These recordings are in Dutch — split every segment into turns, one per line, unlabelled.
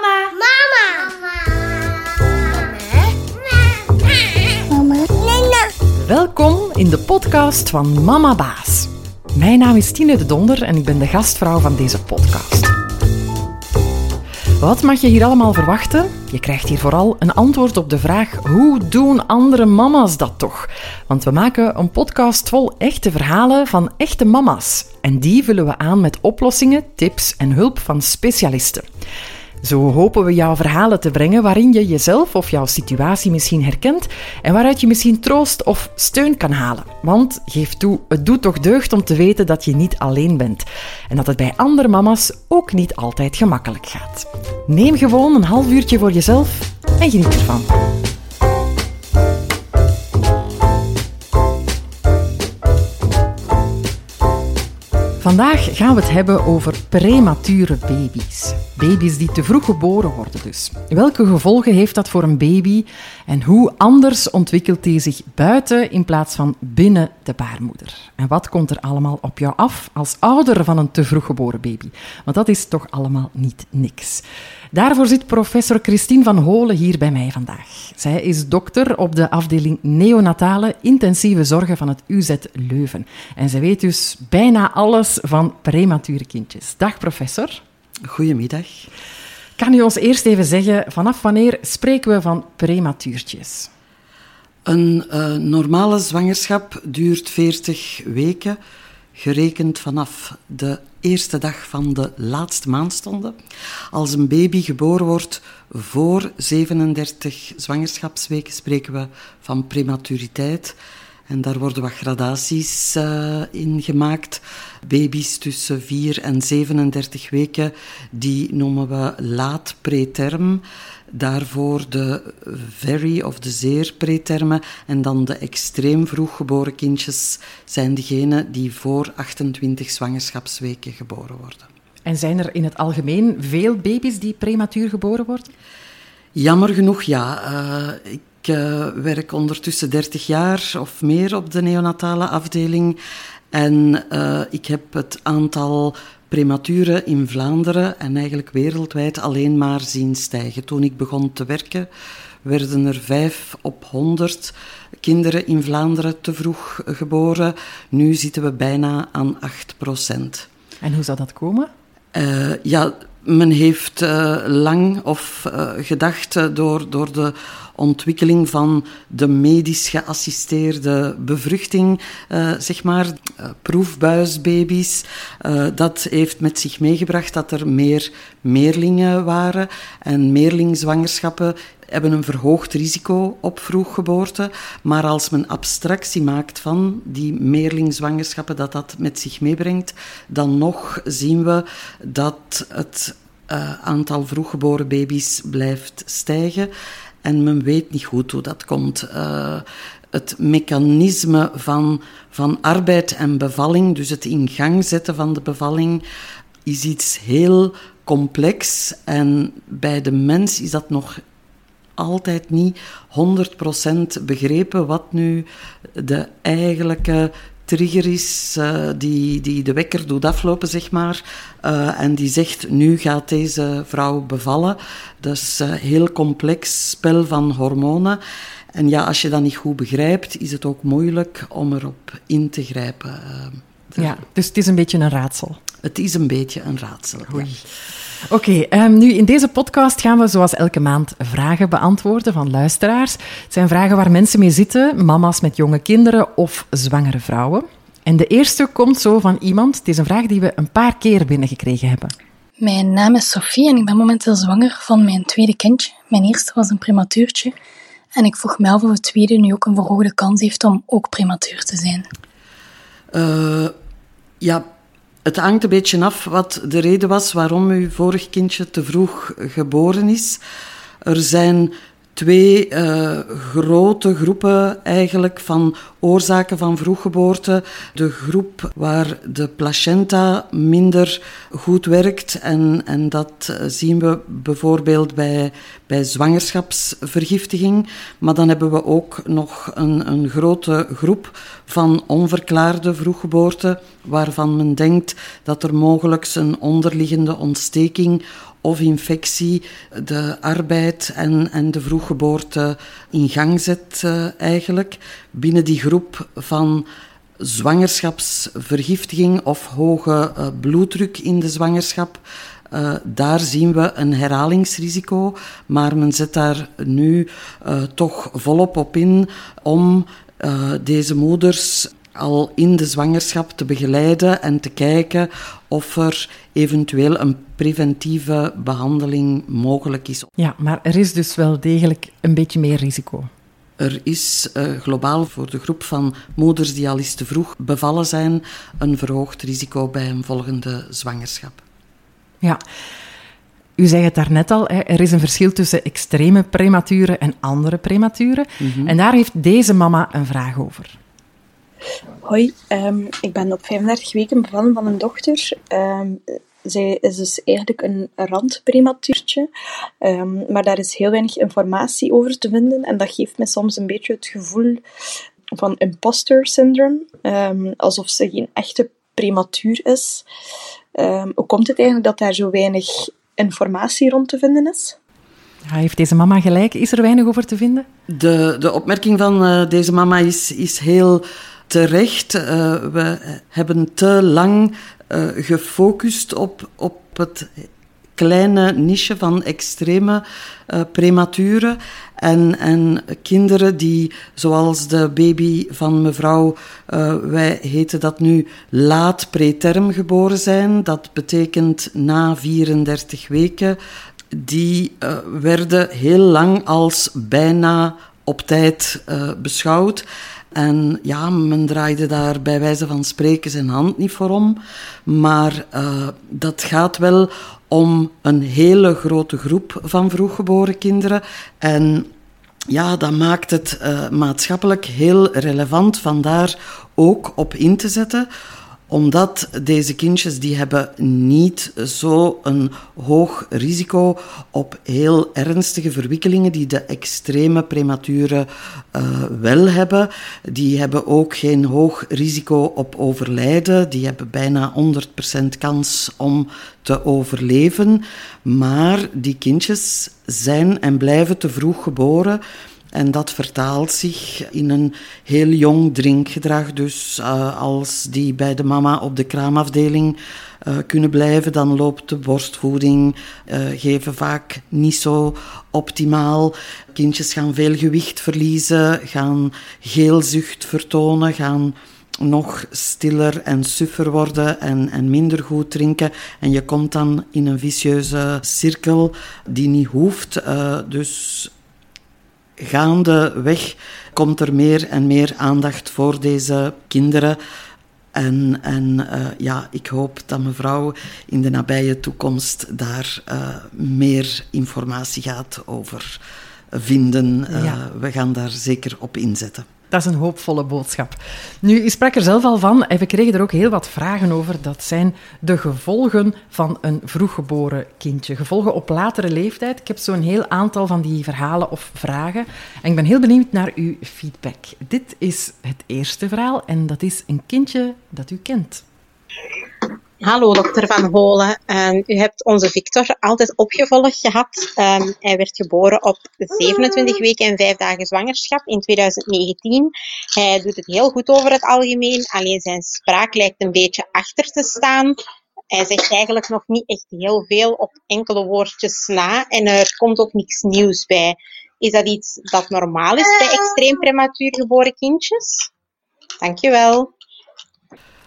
Mama.
Mama.
Mama.
Mama.
Welkom in de podcast van Mama Baas. Mijn naam is Tine de Donder en ik ben de gastvrouw van deze podcast. Wat mag je hier allemaal verwachten? Je krijgt hier vooral een antwoord op de vraag: hoe doen andere mama's dat toch? Want we maken een podcast vol echte verhalen van echte mama's. En die vullen we aan met oplossingen, tips en hulp van specialisten. Zo hopen we jouw verhalen te brengen waarin je jezelf of jouw situatie misschien herkent en waaruit je misschien troost of steun kan halen. Want geef toe, het doet toch deugd om te weten dat je niet alleen bent en dat het bij andere mama's ook niet altijd gemakkelijk gaat. Neem gewoon een half uurtje voor jezelf en geniet ervan. Vandaag gaan we het hebben over premature baby's. Baby's die te vroeg geboren worden dus. Welke gevolgen heeft dat voor een baby en hoe anders ontwikkelt die zich buiten in plaats van binnen de baarmoeder? En wat komt er allemaal op jou af als ouder van een te vroeg geboren baby? Want dat is toch allemaal niet niks. Daarvoor zit professor Christine van Holen hier bij mij vandaag. Zij is dokter op de afdeling neonatale intensieve zorgen van het UZ Leuven. En zij weet dus bijna alles van premature kindjes. Dag professor.
Goedemiddag.
Kan u ons eerst even zeggen, vanaf wanneer spreken we van prematuurtjes?
Een uh, normale zwangerschap duurt 40 weken, gerekend vanaf de eerste dag van de laatste maandstonden. Als een baby geboren wordt voor 37 zwangerschapsweken, spreken we van prematuriteit. En daar worden wat gradaties uh, in gemaakt. Baby's tussen 4 en 37 weken, die noemen we laat preterm. Daarvoor de very of de zeer preterme. En dan de extreem vroeg geboren kindjes zijn degenen die voor 28 zwangerschapsweken geboren worden.
En zijn er in het algemeen veel baby's die prematuur geboren worden?
Jammer genoeg ja. Uh, ik ik uh, werk ondertussen 30 jaar of meer op de neonatale afdeling. En uh, ik heb het aantal prematuren in Vlaanderen en eigenlijk wereldwijd alleen maar zien stijgen. Toen ik begon te werken, werden er 5 op 100 kinderen in Vlaanderen te vroeg geboren. Nu zitten we bijna aan 8 procent.
En hoe zou dat komen?
Uh, ja, men heeft uh, lang of uh, gedacht door, door de ontwikkeling van de medisch geassisteerde bevruchting, zeg maar, proefbuisbaby's. dat heeft met zich meegebracht dat er meer meerlingen waren en meerlingzwangerschappen hebben een verhoogd risico op vroeggeboorte. Maar als men abstractie maakt van die meerlingzwangerschappen dat dat met zich meebrengt, dan nog zien we dat het uh, aantal vroeggeboren baby's blijft stijgen. En men weet niet goed hoe dat komt. Uh, het mechanisme van, van arbeid en bevalling, dus het in gang zetten van de bevalling, is iets heel complex. En bij de mens is dat nog altijd niet 100% begrepen wat nu de eigenlijke trigger is uh, die, die de wekker doet aflopen, zeg maar. Uh, en die zegt, nu gaat deze vrouw bevallen. Dat is een heel complex spel van hormonen. En ja, als je dat niet goed begrijpt, is het ook moeilijk om erop in te grijpen.
Ja, dus het is een beetje een raadsel.
Het is een beetje een raadsel.
Oei. Ja. Oké, okay, um, nu in deze podcast gaan we zoals elke maand vragen beantwoorden van luisteraars. Het zijn vragen waar mensen mee zitten, mama's met jonge kinderen of zwangere vrouwen. En de eerste komt zo van iemand, het is een vraag die we een paar keer binnengekregen hebben.
Mijn naam is Sophie en ik ben momenteel zwanger van mijn tweede kindje. Mijn eerste was een prematuurtje. En ik vroeg me af of het tweede nu ook een verhoogde kans heeft om ook prematuur te zijn.
Uh, ja, het hangt een beetje af wat de reden was waarom uw vorig kindje te vroeg geboren is. Er zijn twee uh, grote groepen eigenlijk van oorzaken van vroeggeboorte. De groep waar de placenta minder goed werkt en, en dat zien we bijvoorbeeld bij, bij zwangerschapsvergiftiging. Maar dan hebben we ook nog een, een grote groep van onverklaarde vroeggeboorte waarvan men denkt dat er mogelijk een onderliggende ontsteking of infectie de arbeid en, en de vroeggeboorte in gang zet uh, eigenlijk. Binnen die groep van zwangerschapsvergiftiging of hoge uh, bloeddruk in de zwangerschap. Uh, daar zien we een herhalingsrisico, maar men zet daar nu toch volop op in om deze moeders al in de zwangerschap te begeleiden en te kijken of er eventueel een preventieve behandeling mogelijk is.
Ja, maar er is dus wel degelijk een beetje meer risico.
Er is uh, globaal voor de groep van moeders die al eens te vroeg bevallen zijn een verhoogd risico bij een volgende zwangerschap.
Ja, u zei het daarnet al, hè, er is een verschil tussen extreme prematuren en andere prematuren. Mm -hmm. En daar heeft deze mama een vraag over.
Hoi, um, ik ben op 35 weken bevallen van een dochter. Um, zij is dus eigenlijk een randprematuurtje, um, maar daar is heel weinig informatie over te vinden en dat geeft me soms een beetje het gevoel van imposter syndrome, alsof ze geen echte prematuur is. hoe komt het eigenlijk dat daar zo weinig informatie rond te vinden is?
Ja, heeft deze mama gelijk? Is er weinig over te vinden?
De, de opmerking van uh, deze mama is, is heel terecht. Uh, we hebben te lang uh, gefocust op, op het kleine niche van extreme uh, prematuren en, en kinderen die, zoals de baby van mevrouw, wij heten dat nu laat preterm geboren zijn. Dat betekent na 34 weken. Die werden heel lang als bijna op tijd beschouwd. En ja, men draaide daar bij wijze van spreken zijn hand niet voor om. Maar uh, dat gaat wel om een hele grote groep van vroeggeboren kinderen. En ja, dat maakt het uh, maatschappelijk heel relevant vandaar ook op in te zetten omdat deze kindjes die hebben niet zo een hoog risico op heel ernstige verwikkelingen die de extreme prematuren uh, wel hebben. Die hebben ook geen hoog risico op overlijden. Die hebben bijna 100% kans om te overleven. Maar die kindjes zijn en blijven te vroeg geboren. En dat vertaalt zich in een heel jong drinkgedrag. Dus uh, als die bij de mama op de kraamafdeling uh, kunnen blijven, dan loopt de borstvoeding, uh, geven vaak niet zo optimaal. Kindjes gaan veel gewicht verliezen, gaan geelzucht vertonen, gaan nog stiller en suffer worden en, en minder goed drinken. En je komt dan in een vicieuze cirkel die niet hoeft. dus gaandeweg komt er meer en meer aandacht voor deze kinderen. En, en uh, ja, ik hoop dat mevrouw in de nabije toekomst daar uh, meer informatie gaat over vinden. Uh, ja. We gaan daar zeker op inzetten.
Dat is een hoopvolle boodschap. Nu, u sprak er zelf al van en we kregen er ook heel wat vragen over. Dat zijn de gevolgen van een vroeggeboren kindje. Gevolgen op latere leeftijd. Ik heb zo'n heel aantal van die verhalen of vragen. En ik ben heel benieuwd naar uw feedback. Dit is het eerste verhaal en dat is een kindje dat u kent.
Hallo, dokter Van Holen. Um, u hebt onze Victor altijd opgevolgd gehad. Um, hij werd geboren op 27 weken en 5 dagen zwangerschap in 2019. Hij doet het heel goed over het algemeen, alleen zijn spraak lijkt een beetje achter te staan. Hij zegt eigenlijk nog niet echt heel veel op enkele woordjes na en er komt ook niks nieuws bij. Is dat iets dat normaal is bij extreem prematuur geboren kindjes? Dankjewel.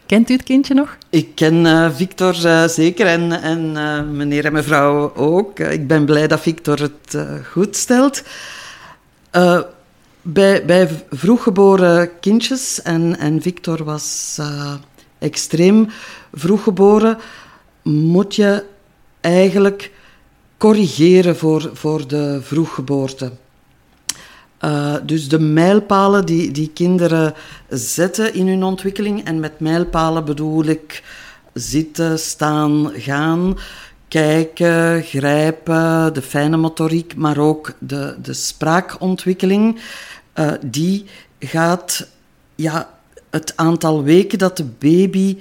Kent u het kindje nog?
Ik ken uh, Victor uh, zeker en, en uh, meneer en mevrouw ook. ik ben blij dat Victor het goed stelt. bij, bij vroeggeboren kindjes, en, en Victor was extreem vroeggeboren, moet je eigenlijk corrigeren voor, voor de vroeggeboorte. Uh, dus de mijlpalen die, die kinderen zetten in hun ontwikkeling, en met mijlpalen bedoel ik zitten, staan, gaan, kijken, grijpen, de fijne motoriek, maar ook de, de spraakontwikkeling, uh, die gaat ja, het aantal weken dat de baby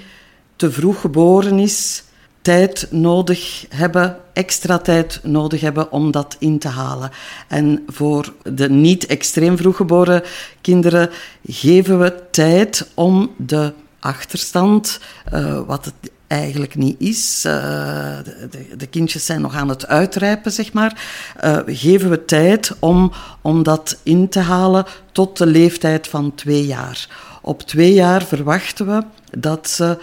te vroeg geboren is, tijd nodig hebben, extra tijd nodig hebben om dat in te halen. En voor de niet extreem vroeggeboren kinderen geven we tijd om de achterstand, uh, wat het eigenlijk niet is. De, de, de, kindjes zijn nog aan het uitrijpen, zeg maar. Uh, geven we tijd om, om dat in te halen tot de leeftijd van twee jaar. Op twee jaar verwachten we dat ze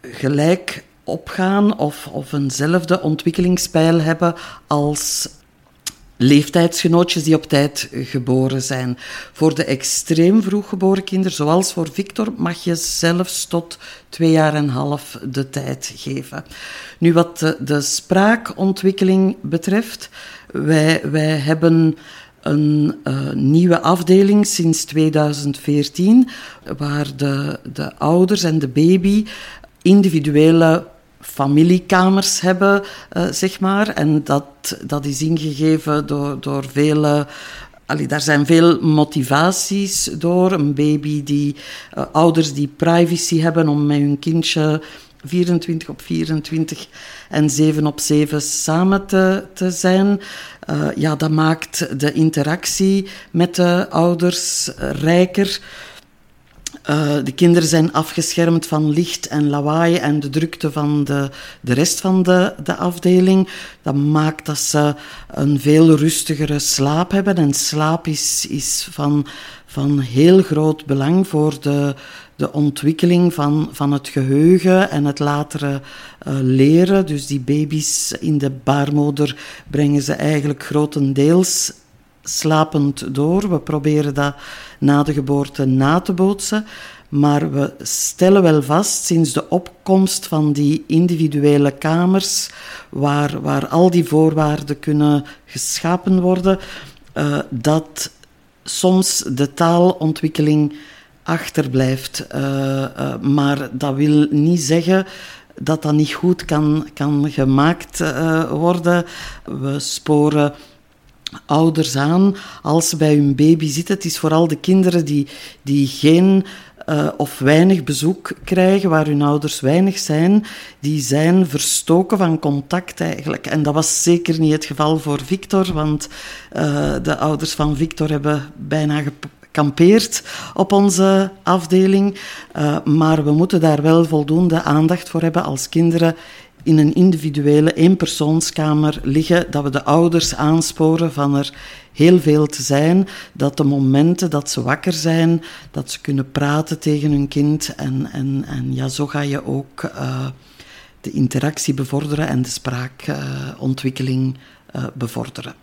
gelijk opgaan of, of eenzelfde ontwikkelingspeil hebben als leeftijdsgenootjes die op tijd geboren zijn. Voor de extreem vroeg geboren kinderen, zoals voor Victor, mag je zelfs tot twee jaar en een half de tijd geven. Nu, wat de, de spraakontwikkeling betreft, wij, wij hebben een uh, nieuwe afdeling sinds 2014, waar de, de ouders en de baby individuele familiekamers hebben, uh, zeg maar. En dat, dat is ingegeven door, door vele. Allee, daar zijn veel motivaties door. Een baby die, uh, ouders die privacy hebben om met hun kindje 24 op 24 en 7 op 7 samen te, te zijn. Uh, ja, dat maakt de interactie met de ouders rijker. Uh, de kinderen zijn afgeschermd van licht en lawaai en de drukte van de, de rest van de, de afdeling. Dat maakt dat ze een veel rustigere slaap hebben. En slaap is, is van, van heel groot belang voor de, de ontwikkeling van, van het geheugen en het latere uh, leren. Dus die baby's in de baarmoeder brengen ze eigenlijk grotendeels slapend door. We proberen dat na de geboorte na te bootsen. Maar we stellen wel vast, sinds de opkomst van die individuele kamers, waar, waar al die voorwaarden kunnen geschapen worden, uh, dat soms de taalontwikkeling achterblijft. Uh, uh, maar dat wil niet zeggen dat dat niet goed kan, kan gemaakt worden. We sporen ouders aan als ze bij hun baby zitten. Het is vooral de kinderen die, die geen uh, of weinig bezoek krijgen, waar hun ouders weinig zijn, die zijn verstoken van contact eigenlijk. En dat was zeker niet het geval voor Victor, want uh, de ouders van Victor hebben bijna gekampeerd op onze afdeling. Uh, maar we moeten daar wel voldoende aandacht voor hebben als kinderen in een individuele eenpersoonskamer liggen, dat we de ouders aansporen van er heel veel te zijn, dat de momenten dat ze wakker zijn, dat ze kunnen praten tegen hun kind en, en, en ja, zo ga je ook uh, de interactie bevorderen en de spraakontwikkeling uh, bevorderen.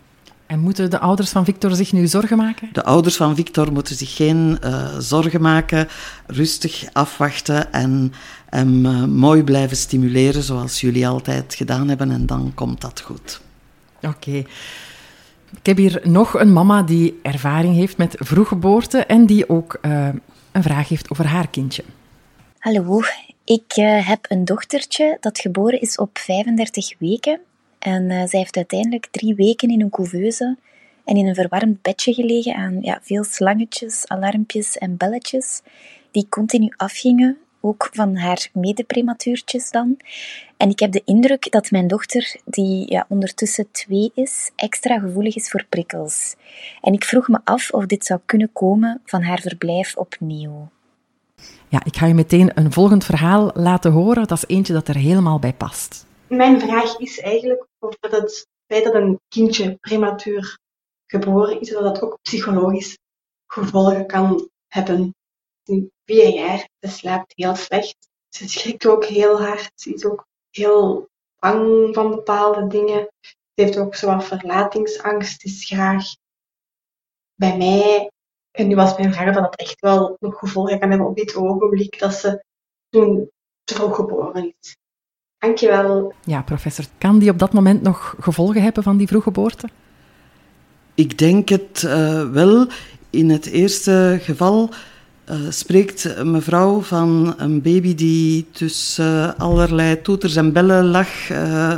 En moeten de ouders van Victor zich nu zorgen maken?
De ouders van Victor moeten zich geen uh, zorgen maken, rustig afwachten en hem uh, mooi blijven stimuleren zoals jullie altijd gedaan hebben en dan komt dat goed.
Oké. Okay. Ik heb hier nog een mama die ervaring heeft met vroeggeboorte en die ook uh, een vraag heeft over haar kindje.
Hallo, ik heb een dochtertje dat geboren is op 35 weken en uh, zij heeft uiteindelijk drie weken in een couveuse en in een verwarmd bedje gelegen aan ja, veel slangetjes, alarmpjes en belletjes, die continu afgingen, ook van haar medeprematuurtjes dan. En ik heb de indruk dat mijn dochter, die ja, ondertussen twee is, extra gevoelig is voor prikkels. En ik vroeg me af of dit zou kunnen komen van haar verblijf op Neo.
Ja, ik ga je meteen een volgend verhaal laten horen. Dat is eentje dat er helemaal bij past.
Mijn vraag is eigenlijk over het feit dat een kindje prematuur geboren is, dat dat ook psychologisch gevolgen kan hebben. In vier jaar, ze slaapt heel slecht. Ze schrikt ook heel hard. Ze is ook heel bang van bepaalde dingen. Ze heeft ook zowat verlatingsangst. is graag bij mij. En nu was mijn vraag dat het echt wel nog gevolgen kan hebben op dit ogenblik dat ze toen vroeg geboren is. Dankjewel.
Ja, professor. Kan die op dat moment nog gevolgen hebben van die vroeggeboorte?
Ik denk het uh, wel. In het eerste geval uh, spreekt mevrouw van een baby die tussen uh, allerlei toeters en bellen lag,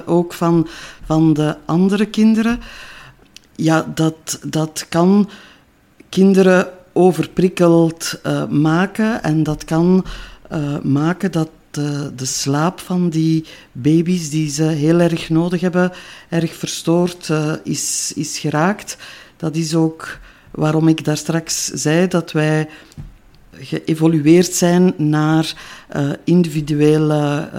ook van, van de andere kinderen. Ja, dat, dat kan kinderen overprikkeld maken en dat kan maken dat de, de slaap van die baby's die ze heel erg nodig hebben, erg verstoord uh, is, is geraakt. Dat is ook waarom ik daar straks zei dat wij geëvolueerd zijn naar uh, individuele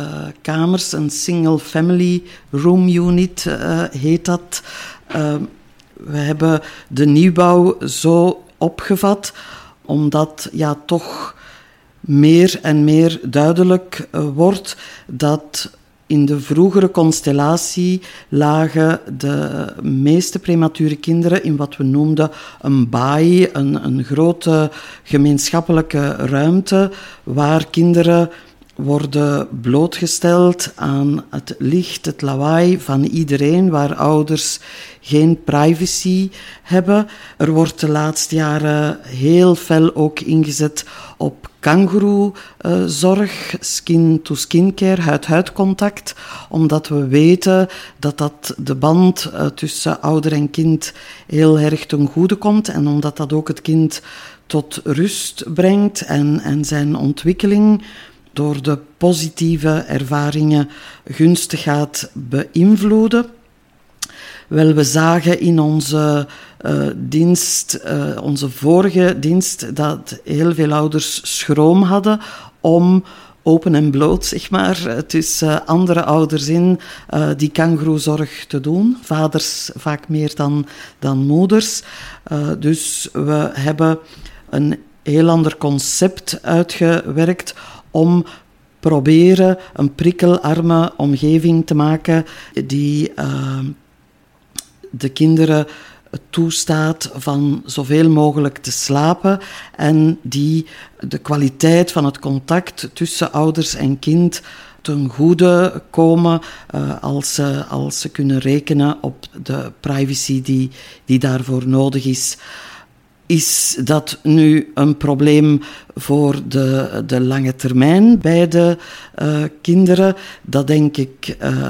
kamers. Een single family room unit heet dat. we hebben de nieuwbouw zo opgevat, omdat ja, toch meer en meer duidelijk wordt dat in de vroegere constellatie lagen de meeste premature kinderen in wat we noemden een baai, een, een grote gemeenschappelijke ruimte waar kinderen worden blootgesteld aan het licht, het lawaai van iedereen, waar ouders geen privacy hebben. Er wordt de laatste jaren heel fel ook ingezet op kangoeroezorg, skin-to-skincare, huid-huid contact, omdat we weten dat dat de band eh, tussen ouder en kind heel erg ten goede komt en omdat dat ook het kind tot rust brengt en, en zijn ontwikkeling door de positieve ervaringen gunstig gaat beïnvloeden. Wel, we zagen in onze uh, dienst, uh, onze vorige dienst, dat heel veel ouders schroom hadden om open en bloot, zeg maar, tussen andere ouders in die kangoeroezorg te doen. Vaders vaak meer dan, dan moeders. dus we hebben een heel ander concept uitgewerkt om proberen een prikkelarme omgeving te maken die uh, de kinderen toestaat van zoveel mogelijk te slapen en die de kwaliteit van het contact tussen ouders en kind ten goede komen uh, als, ze, als ze kunnen rekenen op de privacy die, die daarvoor nodig is. Is dat nu een probleem voor de, de lange termijn bij de uh, kinderen? Dat denk ik uh,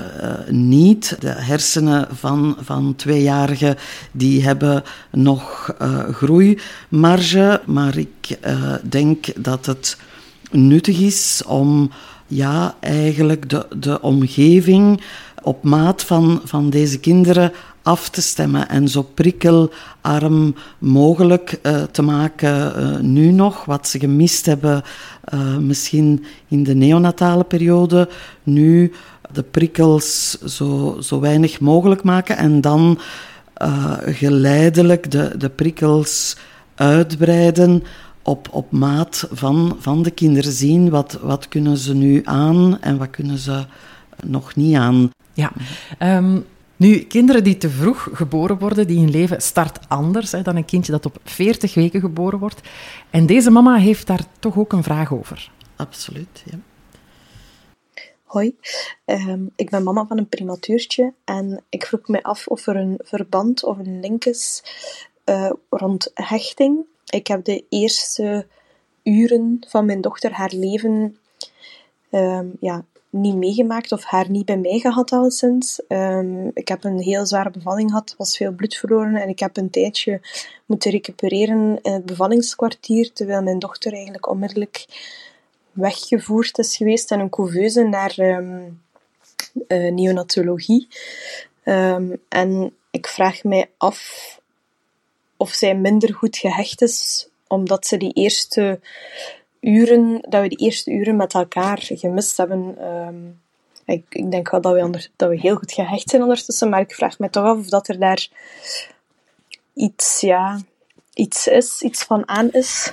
niet. De hersenen van, van tweejarigen die hebben nog groeimarge, maar ik denk dat het nuttig is om ja, eigenlijk de, de omgeving op maat van, van deze kinderen af te stemmen en zo prikkelarm mogelijk uh, te maken uh, nu nog. Wat ze gemist hebben uh, misschien in de neonatale periode, nu de prikkels zo, zo weinig mogelijk maken en dan geleidelijk de, de prikkels uitbreiden op, op maat van, van de kinderen zien. Wat, wat kunnen ze nu aan en wat kunnen ze nog niet aan.
Ja, um, nu, kinderen die te vroeg geboren worden, die hun leven start anders hè, dan een kindje dat op 40 weken geboren wordt. En deze mama heeft daar toch ook een vraag over.
Absoluut, ja.
Hoi, um, ik ben mama van een prematuurtje en ik vroeg me af of er een verband of een link is uh, rond hechting. Ik heb de eerste uren van mijn dochter haar leven um, ja, niet meegemaakt of haar niet bij mij gehad al sinds. Ehm, ik heb een heel zware bevalling gehad, was veel bloed verloren en ik heb een tijdje moeten recupereren in het bevallingskwartier, terwijl mijn dochter eigenlijk onmiddellijk weggevoerd is geweest en een couveuse naar um, uh, neonatologie. Um, en ik vraag mij af of zij minder goed gehecht is, omdat ze die eerste uren, dat we die eerste uren met elkaar gemist hebben. Ehm, ik, denk wel dat we, dat we heel goed gehecht zijn ondertussen, maar ik vraag me toch af of dat er daar iets, ja, iets is, iets van aan is.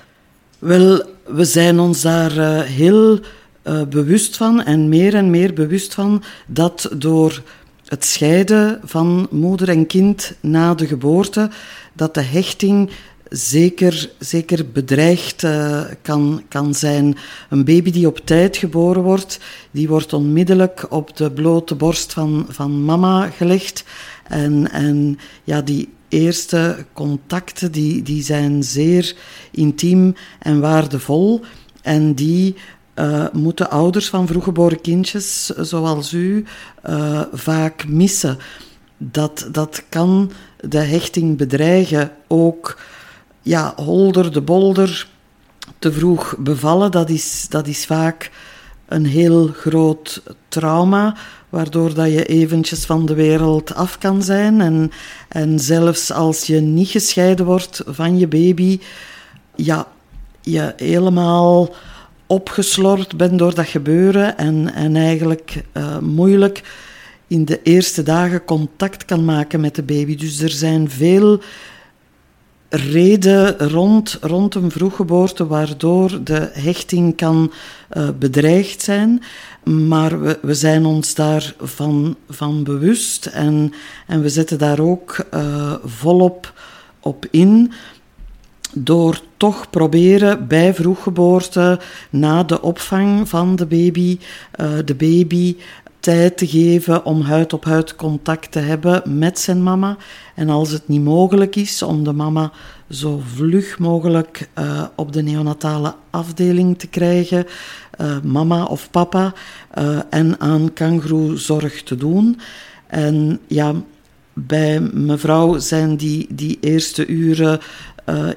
Wel, we zijn ons daar uh, heel uh, bewust van en meer en meer bewust van dat door het scheiden van moeder en kind na de geboorte, dat de hechting zeker, zeker bedreigd uh, kan, kan zijn. Een baby die op tijd geboren wordt, die wordt onmiddellijk op de blote borst van, van mama gelegd. En, en ja, die eerste contacten die, die zijn zeer intiem en waardevol. En die uh, moeten ouders van vroeggeboren kindjes, zoals u, vaak missen. Dat, dat kan de hechting bedreigen. Ook ja, holder de bolder, te vroeg bevallen, dat is, dat is vaak een heel groot trauma, waardoor dat je eventjes van de wereld af kan zijn. En, en zelfs als je niet gescheiden wordt van je baby, ja, je helemaal opgeslord bent door dat gebeuren en, en eigenlijk uh, moeilijk in de eerste dagen contact kan maken met de baby. Dus er zijn veel reden rond, rond een vroeggeboorte waardoor de hechting kan uh, bedreigd zijn. Maar we, we zijn ons daarvan van bewust en, en we zetten daar ook uh, volop op in. Door toch proberen bij vroeggeboorte, na de opvang van de baby, uh, de baby tijd te geven om huid op huid contact te hebben met zijn mama. En als het niet mogelijk is om de mama zo vlug mogelijk uh, op de neonatale afdeling te krijgen, uh, mama of papa, uh, en aan kangoeroezorg te doen. En ja, bij mevrouw zijn die, die eerste uren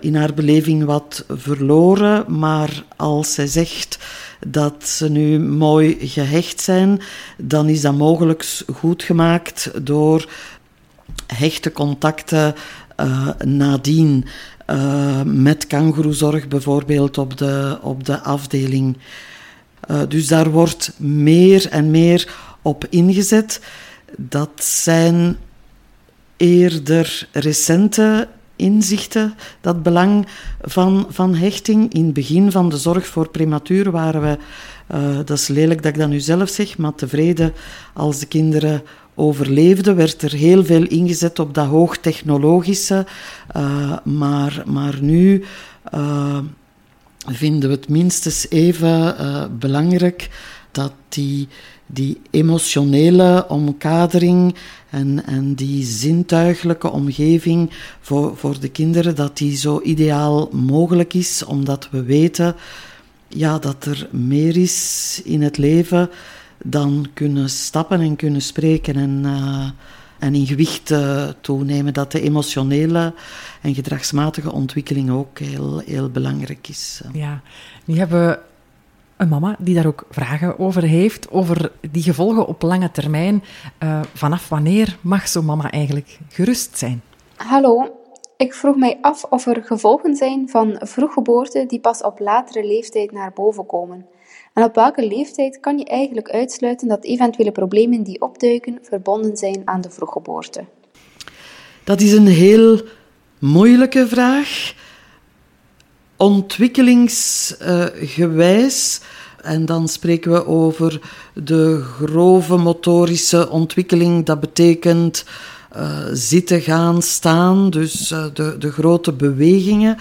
in haar beleving wat verloren, maar als zij zegt dat ze nu mooi gehecht zijn, dan is dat mogelijk goed gemaakt door hechte contacten uh, nadien. Uh, met kangoeroezorg bijvoorbeeld op de, op de afdeling. Dus daar wordt meer en meer op ingezet. Dat zijn eerder recente inzichten, dat belang van, van hechting. In het begin van de zorg voor prematuur waren we, uh, dat is lelijk dat ik dat nu zelf zeg, maar tevreden als de kinderen overleefden, werd er heel veel ingezet op dat hoogtechnologische. Uh, maar, maar nu uh, vinden we het minstens even belangrijk dat die die emotionele omkadering en, en die zintuigelijke omgeving voor, voor de kinderen, dat die zo ideaal mogelijk is, omdat we weten ja, dat er meer is in het leven dan kunnen stappen en kunnen spreken en, uh, en in gewicht uh, toenemen. Dat de emotionele en gedragsmatige ontwikkeling ook heel, heel belangrijk is.
Ja, nu hebben we een mama die daar ook vragen over heeft, over die gevolgen op lange termijn. Uh, vanaf wanneer mag zo'n mama eigenlijk gerust zijn?
Hallo, ik vroeg mij af of er gevolgen zijn van vroeggeboorte die pas op latere leeftijd naar boven komen. En op welke leeftijd kan je eigenlijk uitsluiten dat eventuele problemen die opduiken verbonden zijn aan de vroeggeboorte?
Dat is een heel moeilijke vraag ontwikkelingsgewijs. En dan spreken we over de grove motorische ontwikkeling. Dat betekent uh, zitten, gaan, staan, dus uh, de, de grote bewegingen.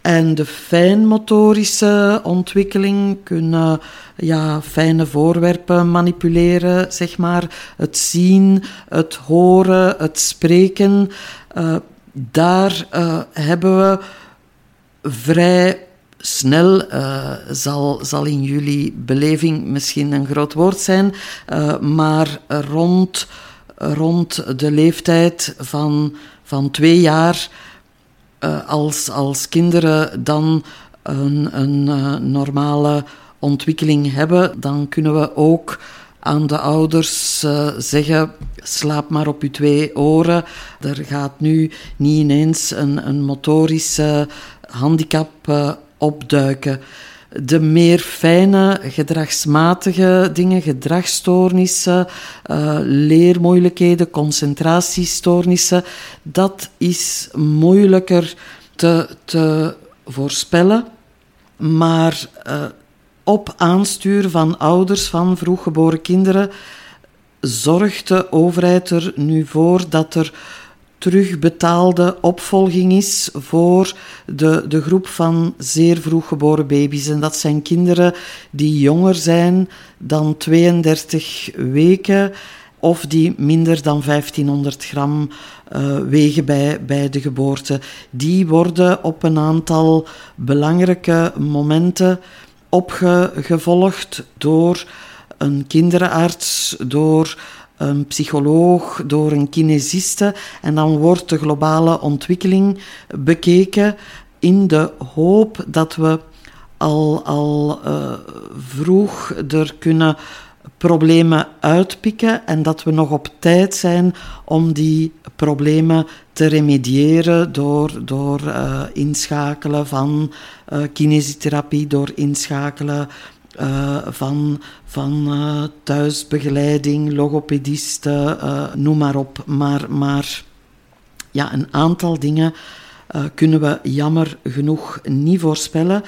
En de fijnmotorische ontwikkeling kunnen ja, fijne voorwerpen manipuleren, zeg maar. Het zien, het horen, het spreken. Uh, daar hebben we vrij snel, uh, zal, zal in jullie beleving misschien een groot woord zijn, uh, maar rond, rond de leeftijd van, van twee jaar, uh, als, als kinderen dan een, een normale ontwikkeling hebben, dan kunnen we ook aan de ouders zeggen: slaap maar op je twee oren. Er gaat nu niet ineens een, een motorische handicap uh, opduiken. De meer fijne, gedragsmatige dingen, gedragsstoornissen, uh, leermoeilijkheden, concentratiestoornissen, dat is moeilijker te, te voorspellen. Maar uh, op aanstuur van ouders van vroeggeboren kinderen zorgt de overheid er nu voor dat er terugbetaalde opvolging is voor de, de groep van zeer vroeg geboren baby's. En dat zijn kinderen die jonger zijn dan 32 weken of die minder dan 1500 gram uh, wegen bij, bij de geboorte. Die worden op een aantal belangrijke momenten opgevolgd door een kinderarts, door een psycholoog, door een kinesiste. En dan wordt de globale ontwikkeling bekeken in de hoop dat we al, al vroeg er kunnen problemen uitpikken en dat we nog op tijd zijn om die problemen te remediëren door, door uh, inschakelen van uh, kinesietherapie, door inschakelen uh, van, van thuisbegeleiding, logopedisten, noem maar op. Maar, maar ja, een aantal dingen kunnen we jammer genoeg niet voorspellen.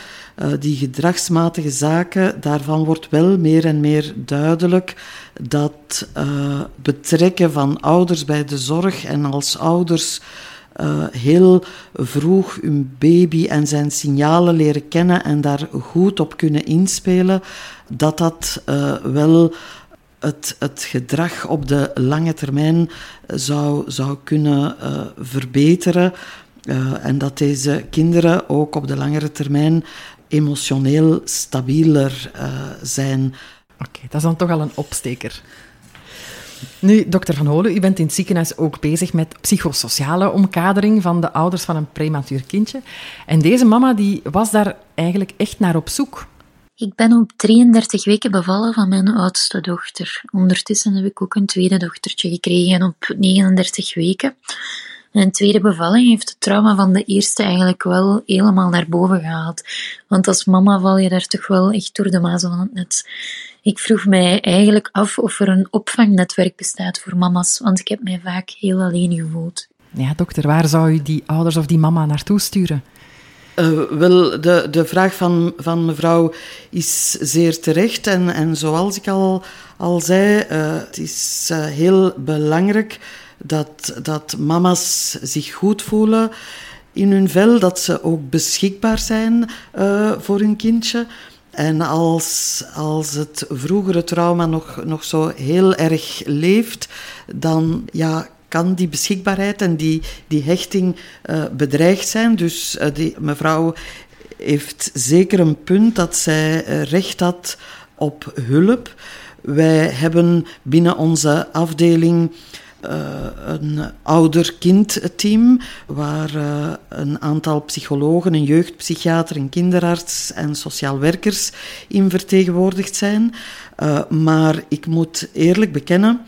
Die gedragsmatige zaken, daarvan wordt wel meer en meer duidelijk dat betrekken van ouders bij de zorg en als ouders heel vroeg hun baby en zijn signalen leren kennen en daar goed op kunnen inspelen, dat dat wel het, het, gedrag op de lange termijn zou, zou kunnen uh, verbeteren. En dat deze kinderen ook op de langere termijn emotioneel stabieler zijn.
Oké, dat is dan toch al een opsteker. Nu, dokter Van Holen, u bent in het ziekenhuis ook bezig met psychosociale omkadering van de ouders van een prematuur kindje. En deze mama die was daar eigenlijk echt naar op zoek.
Ik ben op 33 weken bevallen van mijn oudste dochter. Ondertussen heb ik ook een tweede dochtertje gekregen op 39 weken. Een tweede bevalling heeft het trauma van de eerste eigenlijk wel helemaal naar boven gehaald. Want als mama val je daar toch wel echt door de mazen van het net. Ik vroeg mij eigenlijk af of er een opvangnetwerk bestaat voor mama's, want ik heb mij vaak heel alleen gevoeld.
Ja, dokter, waar zou u die ouders of die mama naartoe sturen?
Uh, wel, de, de vraag van, van mevrouw is zeer terecht. En, en zoals ik al, al zei, uh, het is uh, heel belangrijk dat, dat mama's zich goed voelen in hun vel, dat ze ook beschikbaar zijn uh, voor hun kindje. En als, als het vroegere trauma nog, nog zo heel erg leeft, dan ja, kan die beschikbaarheid en die, die hechting uh, bedreigd zijn. Dus uh, die mevrouw heeft zeker een punt dat zij recht had op hulp. Wij hebben binnen onze afdeling een ouder-kind-team, waar uh, een aantal psychologen, een jeugdpsychiater, een kinderarts en sociaal werkers in vertegenwoordigd zijn. Uh, maar ik moet eerlijk bekennen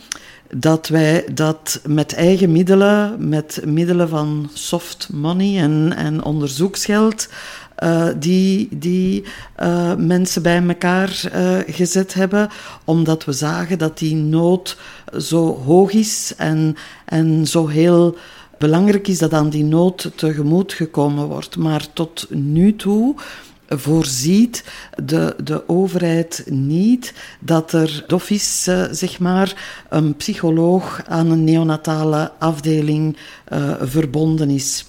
dat wij dat met eigen middelen, met middelen van soft money en, en onderzoeksgeld, uh, die, die uh, mensen bij elkaar uh, gezet hebben, omdat we zagen dat die nood zo hoog is en, en zo heel belangrijk is dat aan die nood tegemoet gekomen wordt. Maar tot nu toe voorziet de, de overheid niet dat er dof is, zeg maar, een psycholoog aan een neonatale afdeling uh, verbonden is.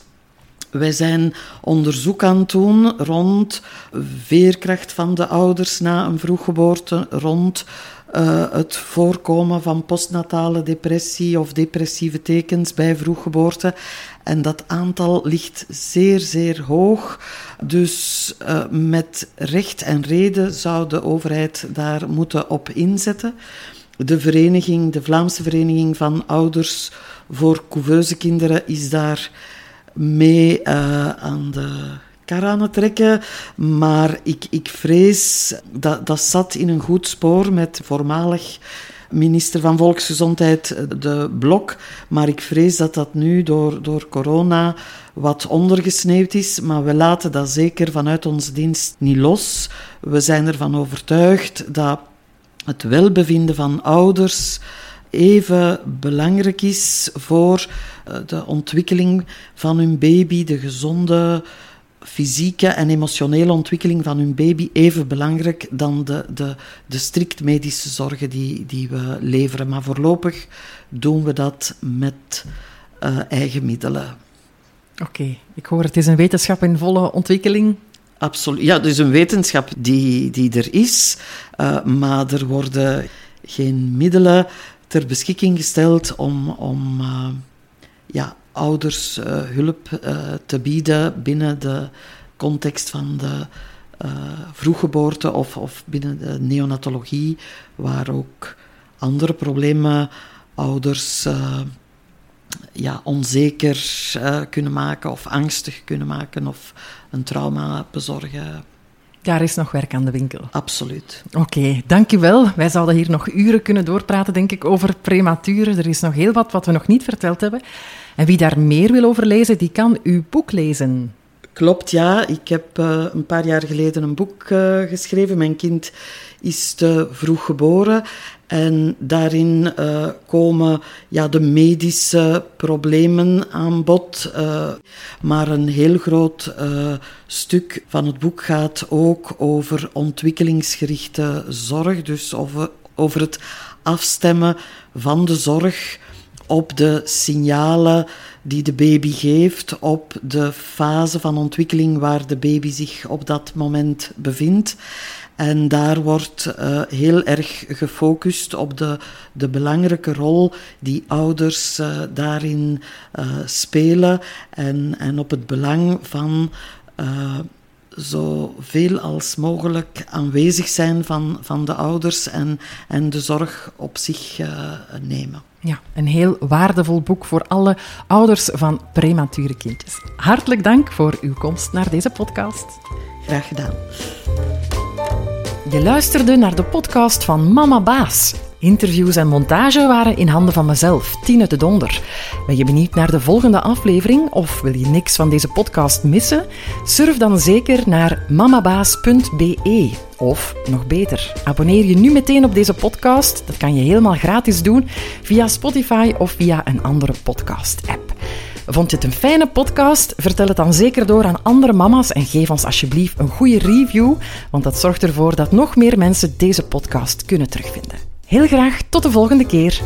Wij zijn onderzoek aan het doen rond veerkracht van de ouders na een vroeggeboorte, rond uh, het voorkomen van postnatale depressie of depressieve tekens bij vroeggeboorte. En dat aantal ligt zeer, zeer hoog. Dus uh, met recht en reden zou de overheid daar moeten op inzetten. De vereniging, de Vlaamse Vereniging van Ouders voor Couveuze Kinderen, is daar mee uh, aan de kar aan het trekken. Maar ik, ik vrees dat dat zat in een goed spoor met voormalig minister van Volksgezondheid, de Blok. Maar ik vrees dat dat nu door, door corona wat ondergesneeuwd is. Maar we laten dat zeker vanuit onze dienst niet los. We zijn ervan overtuigd dat het welbevinden van ouders even belangrijk is voor eh, de ontwikkeling van hun baby, de gezonde fysieke en emotionele ontwikkeling van hun baby even belangrijk dan de, de, de strikt medische zorgen die, die we leveren. Maar voorlopig doen we dat met uh, eigen middelen.
Oké, ik hoor het is een wetenschap in volle ontwikkeling.
Absoluut. Ja, dus een wetenschap die, die er is, uh, maar er worden geen middelen ter beschikking gesteld om, om uh, ja, ouders uh, hulp uh, te bieden binnen de context van de vroeggeboorte of, of binnen de neonatologie, waar ook andere problemen ouders ja, onzeker kunnen maken of angstig kunnen maken of een trauma bezorgen.
Daar is nog werk aan de winkel.
Absoluut.
Oké, dankjewel. Wij zouden hier nog uren kunnen doorpraten, denk ik, over prematuren. Er is nog heel wat wat we nog niet verteld hebben. En wie daar meer wil over lezen, die kan uw boek lezen.
Klopt, ja. Ik heb uh, een paar jaar geleden een boek uh, geschreven. Mijn kind is te vroeg geboren. En daarin uh, komen ja, de medische problemen aan bod. Maar een heel groot stuk van het boek gaat ook over ontwikkelingsgerichte zorg. Dus over, over het afstemmen van de zorg op de signalen die de baby geeft, op de fase van ontwikkeling waar de baby zich op dat moment bevindt. En daar wordt uh, heel erg gefocust op de, de belangrijke rol die ouders uh, daarin uh, spelen en, en op het belang van zoveel als mogelijk aanwezig zijn van, van de ouders en, en de zorg op zich nemen.
Ja, een heel waardevol boek voor alle ouders van premature kindjes. Hartelijk dank voor uw komst naar deze podcast.
Graag gedaan.
Je luisterde naar de podcast van Mama Baas. Interviews en montage waren in handen van mezelf, Tine de Donder. Ben je benieuwd naar de volgende aflevering of wil je niks van deze podcast missen? Surf dan zeker naar mamabaas.be. Of nog beter, abonneer je nu meteen op deze podcast. Dat kan je helemaal gratis doen via Spotify of via een andere podcast-app. Vond je het een fijne podcast? Vertel het dan zeker door aan andere mama's en geef ons alsjeblieft een goede review, want dat zorgt ervoor dat nog meer mensen deze podcast kunnen terugvinden. Heel graag tot de volgende keer.